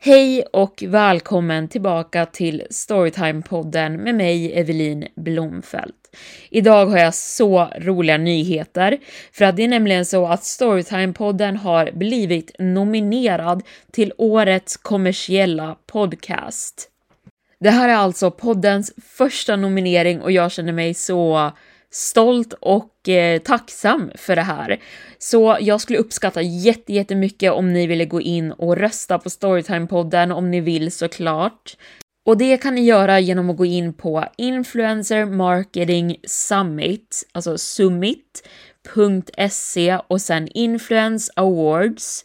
Hej och välkommen tillbaka till Storytime-podden med mig, Evelin Blomfelt. Idag har jag så roliga nyheter, för att det är nämligen så att Storytime-podden har blivit nominerad till årets kommersiella podcast. Det här är alltså poddens första nominering och jag känner mig så stolt och eh, tacksam för det här. Så jag skulle uppskatta jätte, jättemycket om ni ville gå in och rösta på Storytime-podden om ni vill såklart. Och det kan ni göra genom att gå in på Influencer Marketing Summit, alltså summit.se och sen Influence Awards.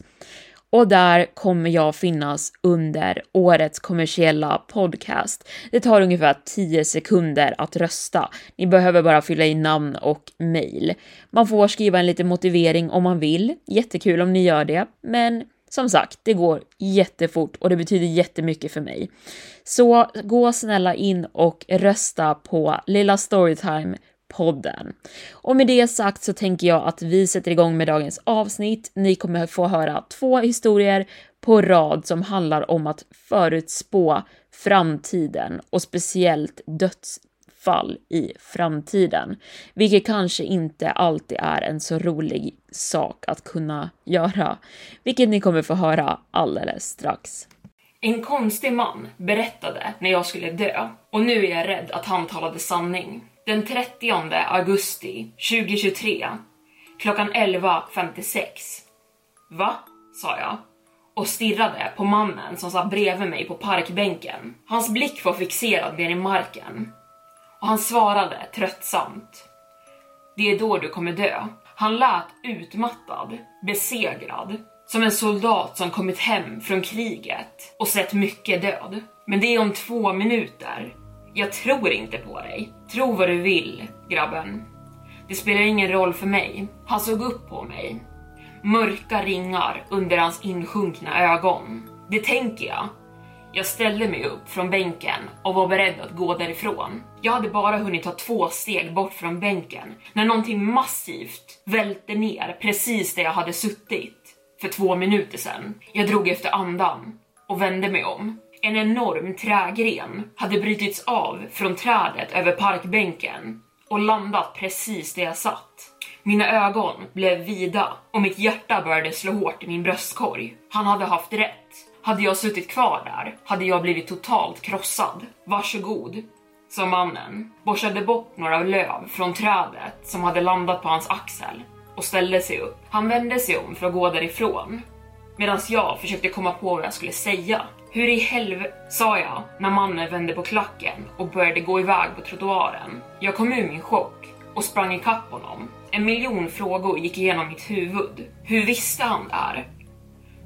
Och där kommer jag finnas under årets kommersiella podcast. Det tar ungefär 10 sekunder att rösta. Ni behöver bara fylla i namn och mail. Man får skriva en liten motivering om man vill. Jättekul om ni gör det, men som sagt, det går jättefort och det betyder jättemycket för mig. Så gå snälla in och rösta på Lilla Storytime podden. Och med det sagt så tänker jag att vi sätter igång med dagens avsnitt. Ni kommer få höra två historier på rad som handlar om att förutspå framtiden och speciellt dödsfall i framtiden, vilket kanske inte alltid är en så rolig sak att kunna göra, vilket ni kommer få höra alldeles strax. En konstig man berättade när jag skulle dö och nu är jag rädd att han talade sanning. Den 30 augusti 2023 klockan 11.56. Va? sa jag och stirrade på mannen som satt bredvid mig på parkbänken. Hans blick var fixerad ner i marken och han svarade tröttsamt. Det är då du kommer dö. Han lät utmattad, besegrad, som en soldat som kommit hem från kriget och sett mycket död. Men det är om två minuter. Jag tror inte på dig. Tro vad du vill, grabben. Det spelar ingen roll för mig. Han såg upp på mig. Mörka ringar under hans insjunkna ögon. Det tänker jag. Jag ställde mig upp från bänken och var beredd att gå därifrån. Jag hade bara hunnit ta två steg bort från bänken när någonting massivt välte ner precis där jag hade suttit för två minuter sedan. Jag drog efter andan och vände mig om. En enorm trägren hade brutits av från trädet över parkbänken och landat precis där jag satt. Mina ögon blev vida och mitt hjärta började slå hårt i min bröstkorg. Han hade haft rätt. Hade jag suttit kvar där hade jag blivit totalt krossad. Varsågod, sa mannen, borstade bort några löv från trädet som hade landat på hans axel och ställde sig upp. Han vände sig om för att gå därifrån medan jag försökte komma på vad jag skulle säga. Hur i helvete, sa jag när mannen vände på klacken och började gå iväg på trottoaren. Jag kom ur min chock och sprang ikapp honom. En miljon frågor gick igenom mitt huvud. Hur visste han det här?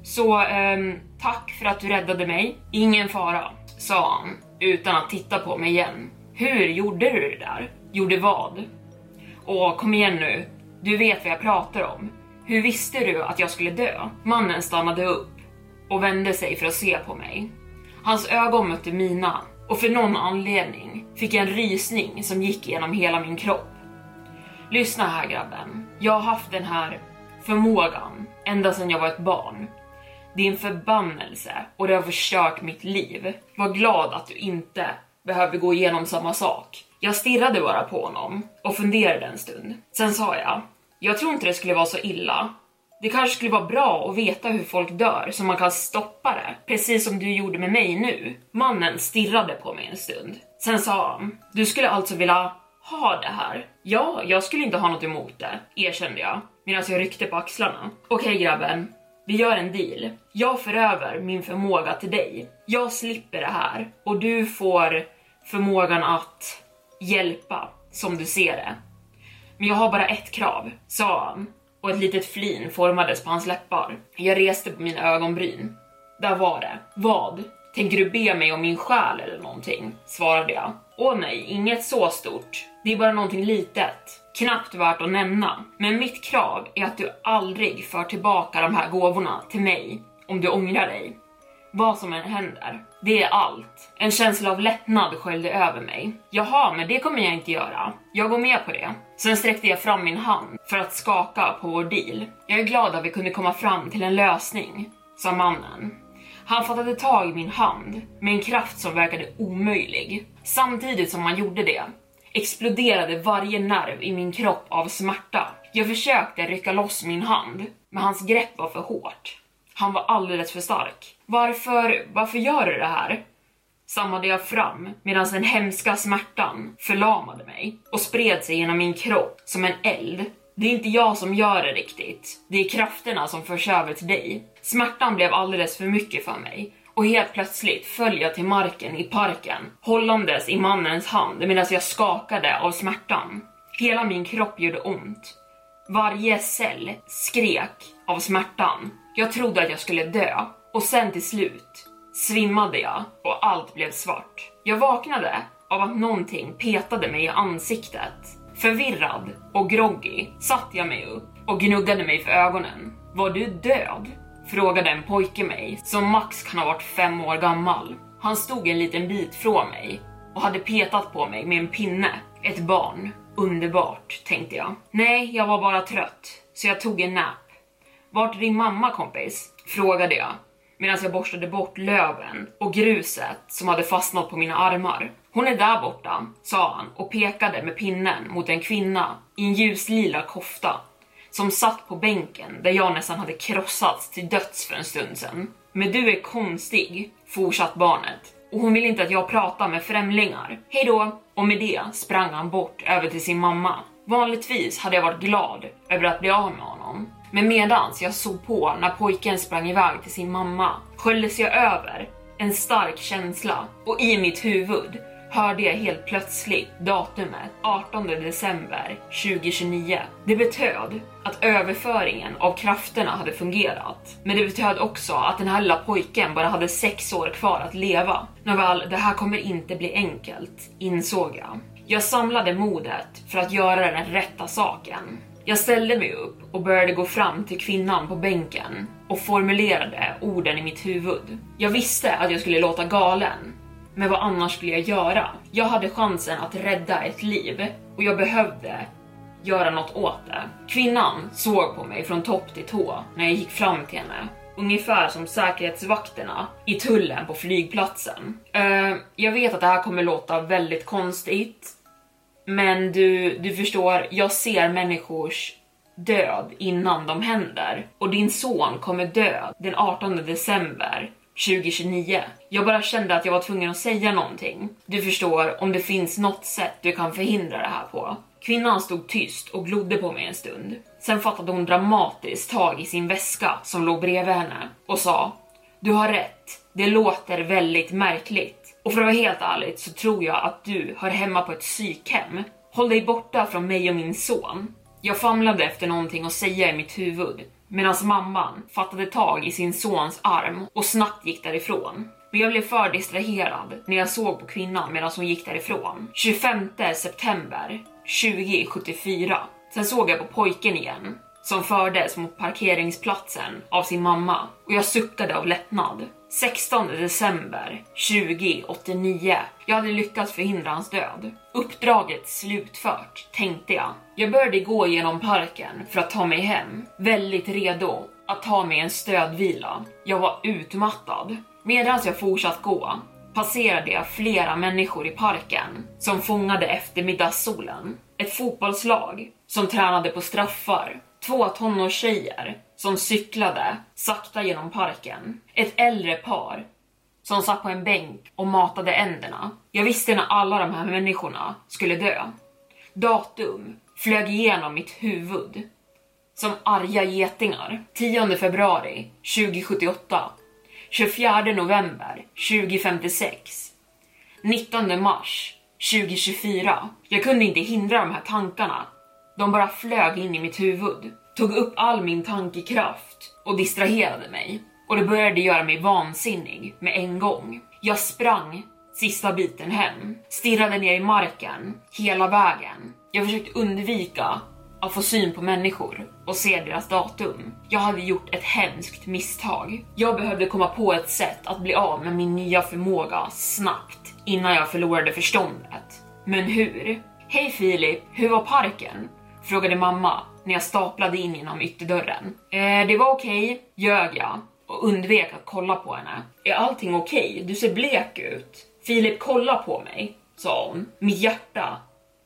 Så ehm, tack för att du räddade mig. Ingen fara, sa han utan att titta på mig igen. Hur gjorde du det där? Gjorde vad? Och kom igen nu, du vet vad jag pratar om. Hur visste du att jag skulle dö? Mannen stannade upp och vände sig för att se på mig. Hans ögon mötte mina och för någon anledning fick jag en rysning som gick genom hela min kropp. Lyssna här grabben. Jag har haft den här förmågan ända sedan jag var ett barn. Det är en förbannelse och det har förstört mitt liv. Var glad att du inte behöver gå igenom samma sak. Jag stirrade bara på honom och funderade en stund. Sen sa jag, jag tror inte det skulle vara så illa. Det kanske skulle vara bra att veta hur folk dör så man kan stoppa det, precis som du gjorde med mig nu. Mannen stirrade på mig en stund. Sen sa han, du skulle alltså vilja ha det här? Ja, jag skulle inte ha något emot det, erkände jag medan jag ryckte på axlarna. Okej grabben, vi gör en deal. Jag för över min förmåga till dig. Jag slipper det här och du får förmågan att hjälpa som du ser det. Men jag har bara ett krav, sa han och ett litet flin formades på hans läppar. Jag reste på mina ögonbryn. Där var det. Vad? Tänker du be mig om min själ eller någonting? Svarade jag. Åh nej, inget så stort. Det är bara någonting litet. Knappt värt att nämna. Men mitt krav är att du aldrig för tillbaka de här gåvorna till mig om du ångrar dig. Vad som än händer. Det är allt. En känsla av lättnad sköljde över mig. Jaha, men det kommer jag inte göra. Jag går med på det. Sen sträckte jag fram min hand för att skaka på vår deal. Jag är glad att vi kunde komma fram till en lösning, sa mannen. Han fattade tag i min hand med en kraft som verkade omöjlig. Samtidigt som han gjorde det exploderade varje nerv i min kropp av smärta. Jag försökte rycka loss min hand, men hans grepp var för hårt. Han var alldeles för stark. Varför, varför gör du det här? Stammade jag fram medan den hemska smärtan förlamade mig och spred sig genom min kropp som en eld. Det är inte jag som gör det riktigt. Det är krafterna som förs över till dig. Smärtan blev alldeles för mycket för mig och helt plötsligt föll jag till marken i parken, hållandes i mannens hand medan jag skakade av smärtan. Hela min kropp gjorde ont. Varje cell skrek av smärtan. Jag trodde att jag skulle dö och sen till slut svimmade jag och allt blev svart. Jag vaknade av att någonting petade mig i ansiktet. Förvirrad och groggy satt jag mig upp och gnuggade mig för ögonen. Var du död? Frågade en pojke mig som max kan ha varit fem år gammal. Han stod en liten bit från mig och hade petat på mig med en pinne. Ett barn. Underbart, tänkte jag. Nej, jag var bara trött, så jag tog en nap. Vart är din mamma kompis? Frågade jag medan jag borstade bort löven och gruset som hade fastnat på mina armar. Hon är där borta, sa han och pekade med pinnen mot en kvinna i en ljuslila kofta som satt på bänken där jag nästan hade krossats till döds för en stund sedan. Men du är konstig, fortsatt barnet. Och hon vill inte att jag pratar med främlingar. Hejdå! Och med det sprang han bort över till sin mamma. Vanligtvis hade jag varit glad över att bli av med honom. Men medans jag såg på när pojken sprang iväg till sin mamma sköljdes jag över en stark känsla och i mitt huvud hörde jag helt plötsligt datumet 18 december 2029. Det betöd att överföringen av krafterna hade fungerat. Men det betöd också att den här lilla pojken bara hade sex år kvar att leva. Nåväl, det här kommer inte bli enkelt, insåg jag. Jag samlade modet för att göra den rätta saken. Jag ställde mig upp och började gå fram till kvinnan på bänken och formulerade orden i mitt huvud. Jag visste att jag skulle låta galen, men vad annars skulle jag göra? Jag hade chansen att rädda ett liv och jag behövde göra något åt det. Kvinnan såg på mig från topp till tå när jag gick fram till henne. Ungefär som säkerhetsvakterna i tullen på flygplatsen. Uh, jag vet att det här kommer låta väldigt konstigt, men du, du förstår, jag ser människors död innan de händer och din son kommer dö den 18 december 2029. Jag bara kände att jag var tvungen att säga någonting. Du förstår, om det finns något sätt du kan förhindra det här på. Kvinnan stod tyst och glodde på mig en stund. Sen fattade hon dramatiskt tag i sin väska som låg bredvid henne och sa Du har rätt, det låter väldigt märkligt. Och för att vara helt ärlig så tror jag att du hör hemma på ett psykhem. Håll dig borta från mig och min son. Jag famlade efter någonting att säga i mitt huvud medan mamman fattade tag i sin sons arm och snabbt gick därifrån. Men jag blev för distraherad när jag såg på kvinnan medan hon gick därifrån. 25 september 2074. Sen såg jag på pojken igen som fördes mot parkeringsplatsen av sin mamma och jag suckade av lättnad. 16 december 2089. Jag hade lyckats förhindra hans död. Uppdraget slutfört, tänkte jag. Jag började gå genom parken för att ta mig hem, väldigt redo att ta mig en stödvila. Jag var utmattad. Medan jag fortsatt gå passerade jag flera människor i parken som fångade eftermiddagssolen. Ett fotbollslag som tränade på straffar. Två tonårstjejer som cyklade sakta genom parken. Ett äldre par som satt på en bänk och matade änderna. Jag visste när alla de här människorna skulle dö. Datum flög igenom mitt huvud som arga getingar. 10 februari 2078. 24 november 2056. 19 mars 2024. Jag kunde inte hindra de här tankarna. De bara flög in i mitt huvud, tog upp all min tankekraft och distraherade mig. Och det började göra mig vansinnig med en gång. Jag sprang sista biten hem, stirrade ner i marken hela vägen. Jag försökte undvika att få syn på människor och se deras datum. Jag hade gjort ett hemskt misstag. Jag behövde komma på ett sätt att bli av med min nya förmåga snabbt innan jag förlorade förståndet. Men hur? Hej Filip, hur var parken? Frågade mamma när jag staplade in genom ytterdörren. Eh, det var okej, okay, ljög jag och undvek att kolla på henne. Är allting okej? Okay? Du ser blek ut. Filip, kolla på mig, sa hon. Mitt hjärta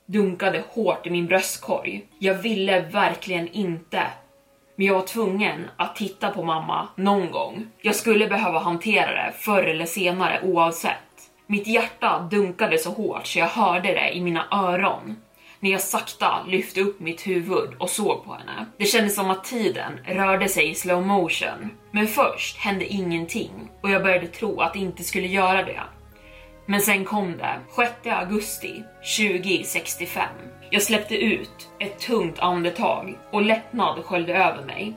dunkade hårt i min bröstkorg. Jag ville verkligen inte. Men jag var tvungen att titta på mamma någon gång. Jag skulle behöva hantera det förr eller senare oavsett. Mitt hjärta dunkade så hårt så jag hörde det i mina öron när jag sakta lyfte upp mitt huvud och såg på henne. Det kändes som att tiden rörde sig i slow motion. Men först hände ingenting och jag började tro att det inte skulle göra det. Men sen kom det, 6 augusti 2065. Jag släppte ut ett tungt andetag och lättnad sköljde över mig.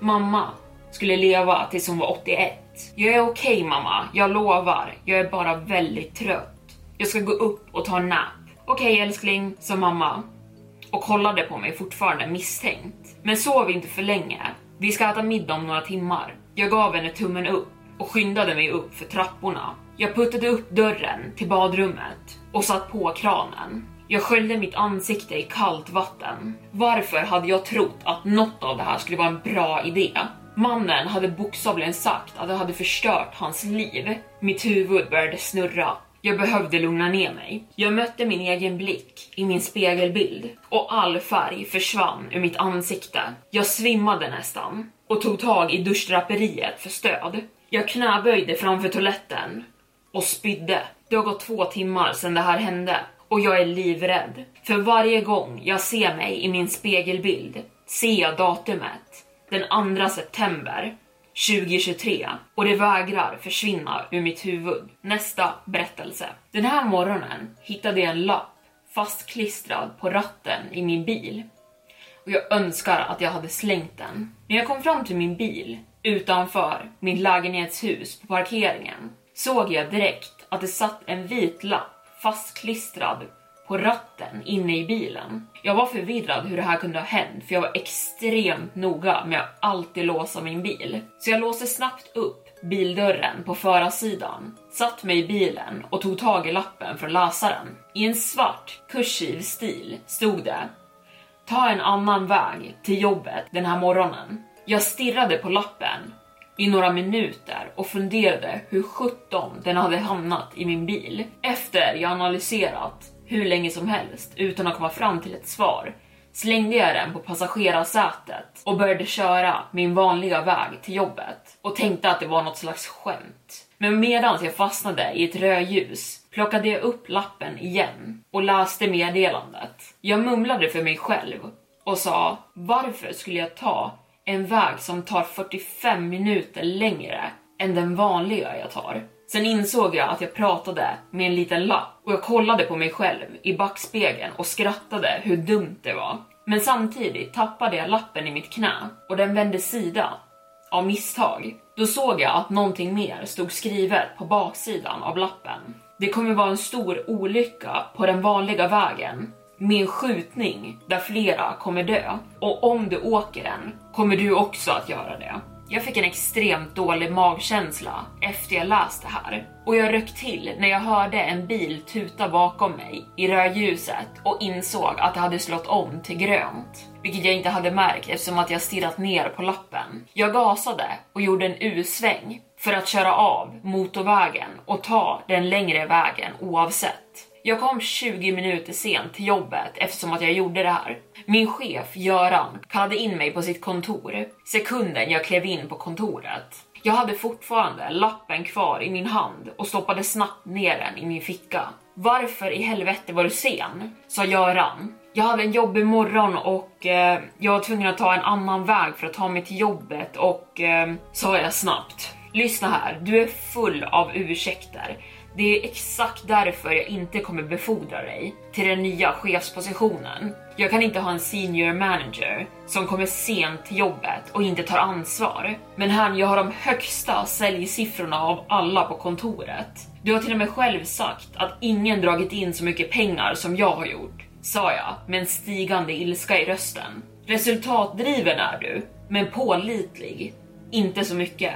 Mamma skulle leva tills hon var 81. Jag är okej okay, mamma, jag lovar. Jag är bara väldigt trött. Jag ska gå upp och ta en nap. Okej okay, älskling, sa mamma och kollade på mig fortfarande misstänkt. Men sov inte för länge. Vi ska äta middag om några timmar. Jag gav henne tummen upp och skyndade mig upp för trapporna. Jag puttade upp dörren till badrummet och satt på kranen. Jag sköljde mitt ansikte i kallt vatten. Varför hade jag trott att något av det här skulle vara en bra idé? Mannen hade bokstavligen sagt att det hade förstört hans liv. Mitt huvud började snurra. Jag behövde lugna ner mig. Jag mötte min egen blick i min spegelbild och all färg försvann ur mitt ansikte. Jag svimmade nästan och tog tag i duschdraperiet för stöd. Jag knäböjde framför toaletten och spydde. Det har gått två timmar sedan det här hände och jag är livrädd. För varje gång jag ser mig i min spegelbild ser jag datumet den 2 september 2023 och det vägrar försvinna ur mitt huvud. Nästa berättelse. Den här morgonen hittade jag en lapp fastklistrad på ratten i min bil och jag önskar att jag hade slängt den. När jag kom fram till min bil utanför mitt lägenhetshus på parkeringen såg jag direkt att det satt en vit lapp fastklistrad på ratten inne i bilen. Jag var förvirrad hur det här kunde ha hänt för jag var extremt noga med att alltid låsa min bil. Så jag låste snabbt upp bildörren på förarsidan, satt mig i bilen och tog tag i lappen för att läsa den. I en svart kursiv stil stod det Ta en annan väg till jobbet den här morgonen. Jag stirrade på lappen i några minuter och funderade hur sjutton den hade hamnat i min bil. Efter jag analyserat hur länge som helst utan att komma fram till ett svar slängde jag den på passagerarsätet och började köra min vanliga väg till jobbet och tänkte att det var något slags skämt. Men medan jag fastnade i ett rödljus plockade jag upp lappen igen och läste meddelandet. Jag mumlade för mig själv och sa varför skulle jag ta en väg som tar 45 minuter längre än den vanliga jag tar? Sen insåg jag att jag pratade med en liten lapp och jag kollade på mig själv i backspegeln och skrattade hur dumt det var. Men samtidigt tappade jag lappen i mitt knä och den vände sida av misstag. Då såg jag att någonting mer stod skrivet på baksidan av lappen. Det kommer vara en stor olycka på den vanliga vägen med en skjutning där flera kommer dö. Och om du åker den kommer du också att göra det. Jag fick en extremt dålig magkänsla efter jag läst det här och jag röck till när jag hörde en bil tuta bakom mig i rödljuset och insåg att det hade slått om till grönt, vilket jag inte hade märkt eftersom att jag stirrat ner på lappen. Jag gasade och gjorde en U-sväng för att köra av motorvägen och ta den längre vägen oavsett. Jag kom 20 minuter sent till jobbet eftersom att jag gjorde det här. Min chef Göran kallade in mig på sitt kontor sekunden jag klev in på kontoret. Jag hade fortfarande lappen kvar i min hand och stoppade snabbt ner den i min ficka. Varför i helvete var du sen? sa Göran. Jag hade en jobbig morgon och eh, jag var tvungen att ta en annan väg för att ta mig till jobbet och eh, sa jag snabbt. Lyssna här, du är full av ursäkter. Det är exakt därför jag inte kommer befordra dig till den nya chefspositionen. Jag kan inte ha en senior manager som kommer sent till jobbet och inte tar ansvar. Men han, jag har de högsta säljsiffrorna av alla på kontoret. Du har till och med själv sagt att ingen dragit in så mycket pengar som jag har gjort, sa jag med en stigande ilska i rösten. Resultatdriven är du, men pålitlig. Inte så mycket.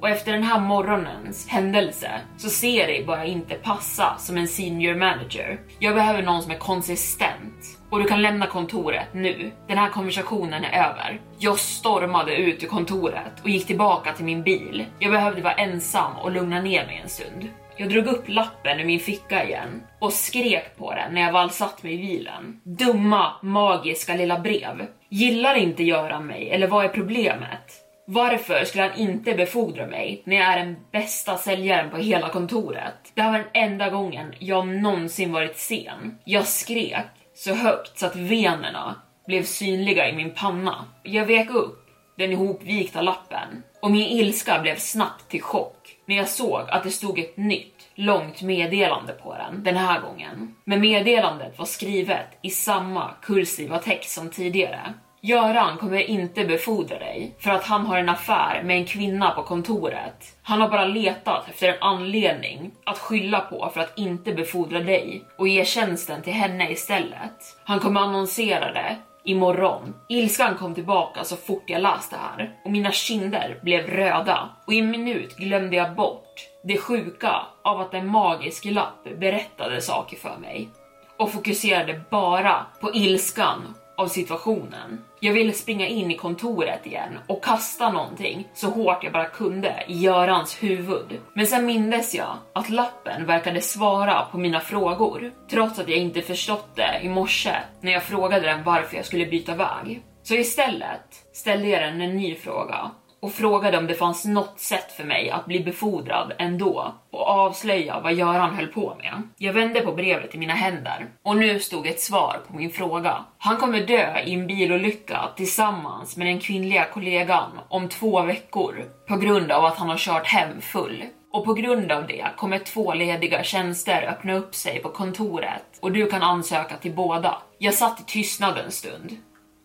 Och efter den här morgonens händelse så ser dig bara inte passa som en senior manager. Jag behöver någon som är konsistent och du kan lämna kontoret nu. Den här konversationen är över. Jag stormade ut ur kontoret och gick tillbaka till min bil. Jag behövde vara ensam och lugna ner mig en stund. Jag drog upp lappen ur min ficka igen och skrek på den när jag väl satt mig i bilen. Dumma, magiska lilla brev. Gillar inte Göran mig eller vad är problemet? Varför skulle han inte befordra mig när jag är den bästa säljaren på hela kontoret? Det här var den enda gången jag någonsin varit sen. Jag skrek så högt så att venerna blev synliga i min panna. Jag vek upp den ihopvikta lappen och min ilska blev snabbt till chock när jag såg att det stod ett nytt långt meddelande på den den här gången. Men meddelandet var skrivet i samma kursiva text som tidigare. Göran kommer inte befordra dig för att han har en affär med en kvinna på kontoret. Han har bara letat efter en anledning att skylla på för att inte befordra dig och ge tjänsten till henne istället. Han kommer annonsera det imorgon. Ilskan kom tillbaka så fort jag läste det här och mina kinder blev röda och i en minut glömde jag bort det sjuka av att en magisk lapp berättade saker för mig och fokuserade bara på ilskan av situationen. Jag ville springa in i kontoret igen och kasta någonting så hårt jag bara kunde i Görans huvud. Men sen mindes jag att lappen verkade svara på mina frågor, trots att jag inte förstått det i morse när jag frågade den varför jag skulle byta väg. Så istället ställde jag den en ny fråga och frågade om det fanns något sätt för mig att bli befordrad ändå och avslöja vad Göran höll på med. Jag vände på brevet i mina händer och nu stod ett svar på min fråga. Han kommer dö i en bilolycka tillsammans med den kvinnliga kollegan om två veckor på grund av att han har kört hem full. Och på grund av det kommer två lediga tjänster öppna upp sig på kontoret och du kan ansöka till båda. Jag satt i tystnad en stund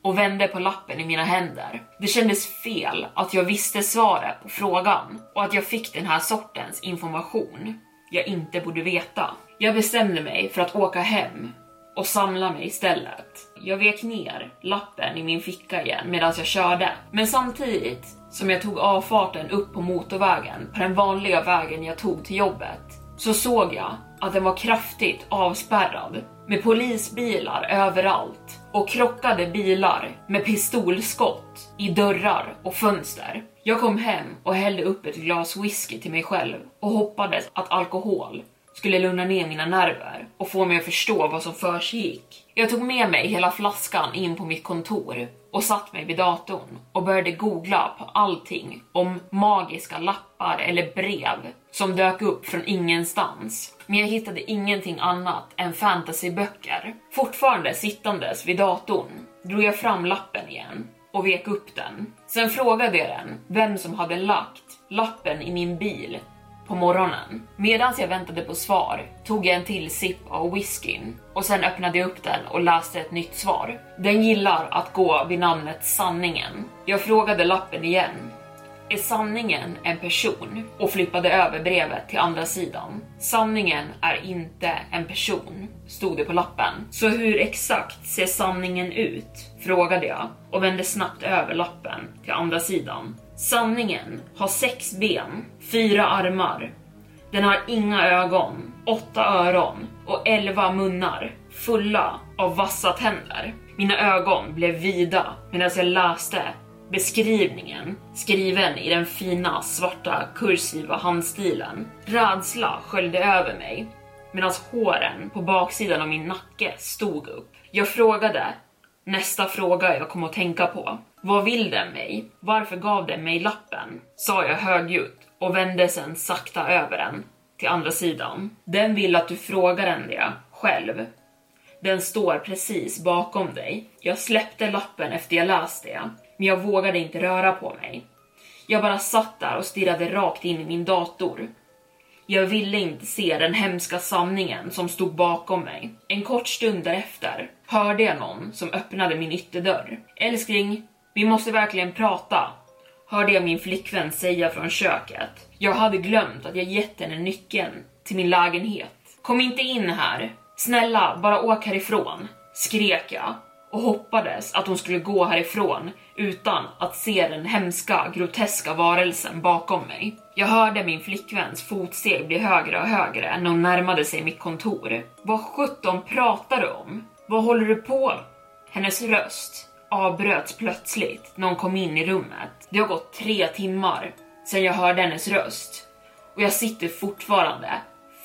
och vände på lappen i mina händer. Det kändes fel att jag visste svaret på frågan och att jag fick den här sortens information jag inte borde veta. Jag bestämde mig för att åka hem och samla mig istället. Jag vek ner lappen i min ficka igen medan jag körde, men samtidigt som jag tog avfarten upp på motorvägen på den vanliga vägen jag tog till jobbet så såg jag att den var kraftigt avspärrad med polisbilar överallt och krockade bilar med pistolskott i dörrar och fönster. Jag kom hem och hällde upp ett glas whisky till mig själv och hoppades att alkohol skulle lugna ner mina nerver och få mig att förstå vad som försiggick. Jag tog med mig hela flaskan in på mitt kontor och satt mig vid datorn och började googla på allting om magiska lappar eller brev som dök upp från ingenstans. Men jag hittade ingenting annat än fantasyböcker. Fortfarande sittandes vid datorn drog jag fram lappen igen och vek upp den. Sen frågade jag den vem som hade lagt lappen i min bil på morgonen. Medan jag väntade på svar tog jag en till sipp av whiskyn och sen öppnade jag upp den och läste ett nytt svar. Den gillar att gå vid namnet Sanningen. Jag frågade lappen igen. Är sanningen en person? Och flippade över brevet till andra sidan. Sanningen är inte en person, stod det på lappen. Så hur exakt ser sanningen ut? Frågade jag och vände snabbt över lappen till andra sidan. Sanningen har sex ben, fyra armar. Den har inga ögon, åtta öron och elva munnar fulla av vassa tänder. Mina ögon blev vida medan jag läste Beskrivningen, skriven i den fina svarta kursiva handstilen. Rädsla sköljde över mig medan håren på baksidan av min nacke stod upp. Jag frågade nästa fråga jag kom att tänka på. Vad vill den mig? Varför gav den mig lappen? Sa jag högljutt och vände sen sakta över den till andra sidan. Den vill att du frågar den det själv. Den står precis bakom dig. Jag släppte lappen efter jag läst det, men jag vågade inte röra på mig. Jag bara satt där och stirrade rakt in i min dator. Jag ville inte se den hemska sanningen som stod bakom mig. En kort stund därefter hörde jag någon som öppnade min ytterdörr. Älskling, vi måste verkligen prata, hörde jag min flickvän säga från köket. Jag hade glömt att jag gett henne nyckeln till min lägenhet. Kom inte in här. Snälla, bara åk härifrån, skrek jag och hoppades att hon skulle gå härifrån utan att se den hemska, groteska varelsen bakom mig. Jag hörde min flickväns fotsteg bli högre och högre när hon närmade sig mitt kontor. Vad sjutton pratar du om? Vad håller du på Hennes röst avbröts plötsligt när hon kom in i rummet. Det har gått tre timmar sedan jag hörde hennes röst och jag sitter fortfarande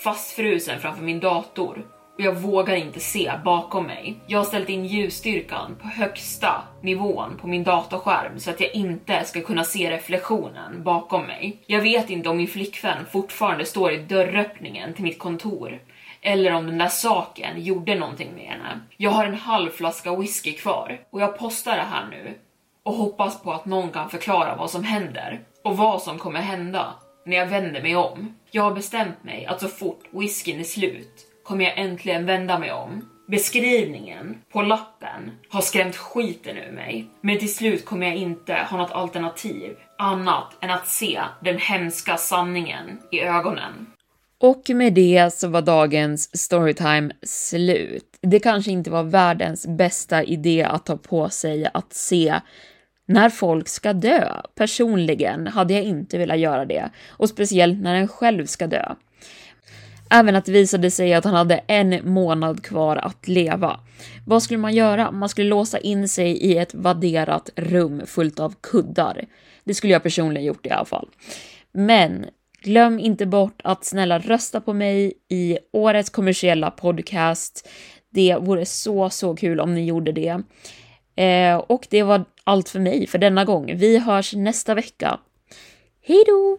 fastfrusen framför min dator jag vågar inte se bakom mig. Jag har ställt in ljusstyrkan på högsta nivån på min datorskärm så att jag inte ska kunna se reflektionen bakom mig. Jag vet inte om min flickvän fortfarande står i dörröppningen till mitt kontor eller om den där saken gjorde någonting med henne. Jag har en halv flaska whisky kvar och jag postar det här nu och hoppas på att någon kan förklara vad som händer och vad som kommer hända när jag vänder mig om. Jag har bestämt mig att så fort whiskyn är slut kommer jag äntligen vända mig om. Beskrivningen på lappen har skrämt skiten ur mig, men till slut kommer jag inte ha något alternativ annat än att se den hemska sanningen i ögonen. Och med det så var dagens storytime slut. Det kanske inte var världens bästa idé att ta på sig att se när folk ska dö. Personligen hade jag inte velat göra det, och speciellt när en själv ska dö. Även att det visade sig att han hade en månad kvar att leva. Vad skulle man göra? Man skulle låsa in sig i ett vadderat rum fullt av kuddar. Det skulle jag personligen gjort i alla fall. Men glöm inte bort att snälla rösta på mig i årets kommersiella podcast. Det vore så, så kul om ni gjorde det. Eh, och det var allt för mig för denna gång. Vi hörs nästa vecka. Hej då!